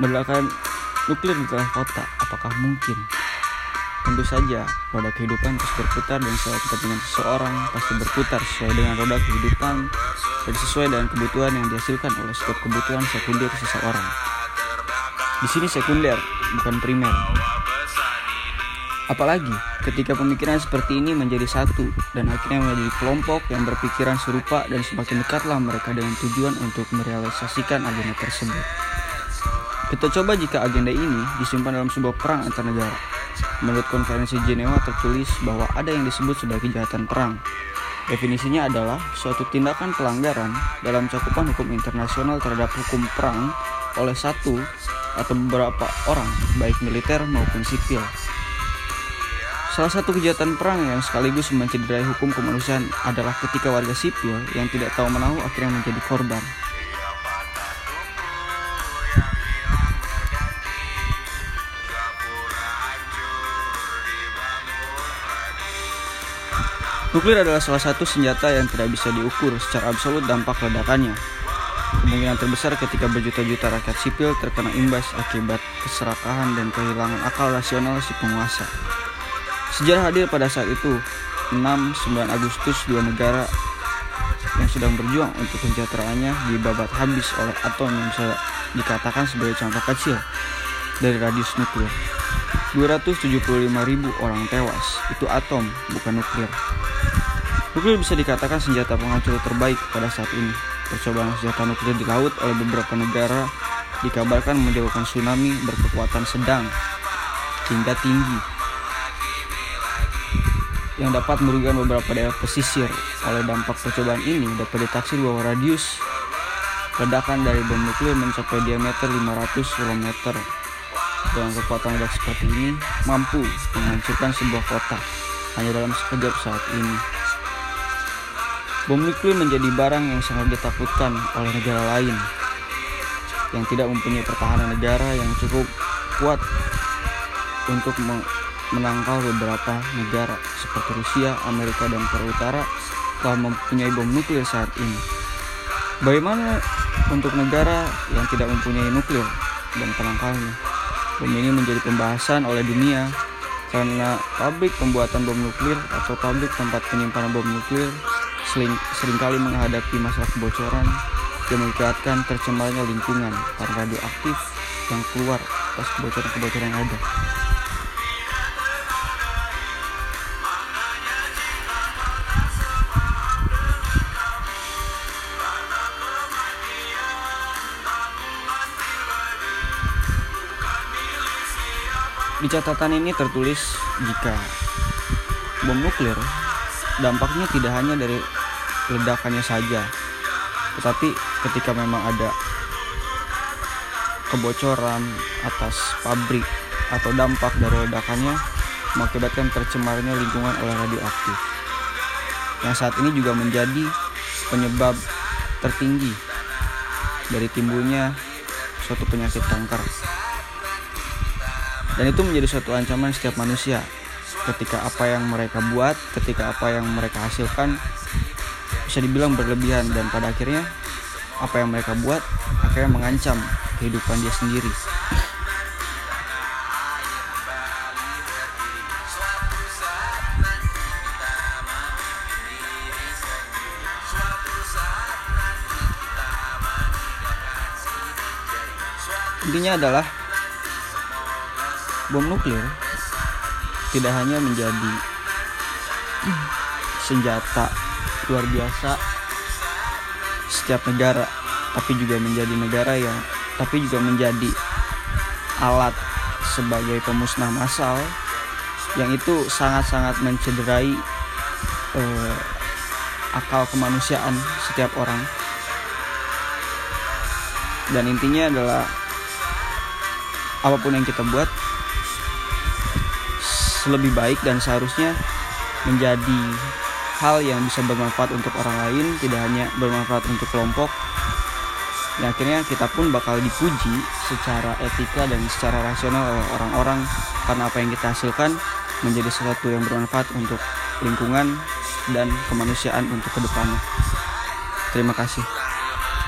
Meledakan nuklir di tengah kota, apakah mungkin? Tentu saja, roda kehidupan terus berputar dan sesuai kepentingan seseorang pasti berputar sesuai dengan roda kehidupan dan sesuai dengan kebutuhan yang dihasilkan oleh setiap kebutuhan sekunder seseorang. Di sini sekunder, bukan primer. Apalagi ketika pemikiran seperti ini menjadi satu dan akhirnya menjadi kelompok yang berpikiran serupa dan semakin dekatlah mereka dengan tujuan untuk merealisasikan agenda tersebut. Kita coba jika agenda ini disimpan dalam sebuah perang antar negara. Menurut konferensi Jenewa tertulis bahwa ada yang disebut sebagai kejahatan perang. Definisinya adalah suatu tindakan pelanggaran dalam cakupan hukum internasional terhadap hukum perang oleh satu atau beberapa orang, baik militer maupun sipil, Salah satu kejahatan perang yang sekaligus mencederai hukum kemanusiaan adalah ketika warga sipil yang tidak tahu menahu akhirnya menjadi korban. Nuklir adalah salah satu senjata yang tidak bisa diukur secara absolut dampak ledakannya. Kemungkinan terbesar ketika berjuta-juta rakyat sipil terkena imbas akibat keserakahan dan kehilangan akal rasional si penguasa. Sejarah hadir pada saat itu 6-9 Agustus dua negara yang sedang berjuang untuk kesejahteraannya dibabat habis oleh atom yang bisa dikatakan sebagai contoh kecil dari radius nuklir. 275 ribu orang tewas, itu atom, bukan nuklir. Nuklir bisa dikatakan senjata penghancur terbaik pada saat ini. Percobaan senjata nuklir di laut oleh beberapa negara dikabarkan menyebabkan tsunami berkekuatan sedang hingga tinggi yang dapat merugikan beberapa daerah pesisir. Oleh dampak percobaan ini dapat ditaksir bahwa radius ledakan dari bom nuklir mencapai diameter 500 km. Dengan kekuatan ledak seperti ini mampu menghancurkan sebuah kota hanya dalam sekejap saat ini. Bom nuklir menjadi barang yang sangat ditakutkan oleh negara lain yang tidak mempunyai pertahanan negara yang cukup kuat untuk menangkal beberapa negara seperti Rusia, Amerika, dan Korea Utara telah mempunyai bom nuklir saat ini. Bagaimana untuk negara yang tidak mempunyai nuklir dan penangkalnya? Bom ini menjadi pembahasan oleh dunia karena pabrik pembuatan bom nuklir atau pabrik tempat penyimpanan bom nuklir sering, sering kali menghadapi masalah kebocoran yang mengakibatkan tercemarnya lingkungan karena radioaktif yang keluar atas kebocoran-kebocoran yang ada. Di catatan ini tertulis jika bom nuklir dampaknya tidak hanya dari ledakannya saja, tetapi ketika memang ada kebocoran atas pabrik atau dampak dari ledakannya mengakibatkan tercemarnya lingkungan oleh radioaktif. Yang saat ini juga menjadi penyebab tertinggi dari timbulnya suatu penyakit kanker. Dan itu menjadi suatu ancaman setiap manusia ketika apa yang mereka buat, ketika apa yang mereka hasilkan bisa dibilang berlebihan dan pada akhirnya apa yang mereka buat akhirnya mengancam kehidupan dia sendiri. Intinya adalah bom nuklir tidak hanya menjadi senjata luar biasa. Setiap negara tapi juga menjadi negara yang tapi juga menjadi alat sebagai pemusnah massal yang itu sangat-sangat mencederai eh, akal kemanusiaan setiap orang. Dan intinya adalah apa pun yang kita buat lebih baik dan seharusnya menjadi hal yang bisa bermanfaat untuk orang lain tidak hanya bermanfaat untuk kelompok yang akhirnya kita pun bakal dipuji secara etika dan secara rasional oleh orang-orang karena apa yang kita hasilkan menjadi sesuatu yang bermanfaat untuk lingkungan dan kemanusiaan untuk ke depannya. Terima kasih.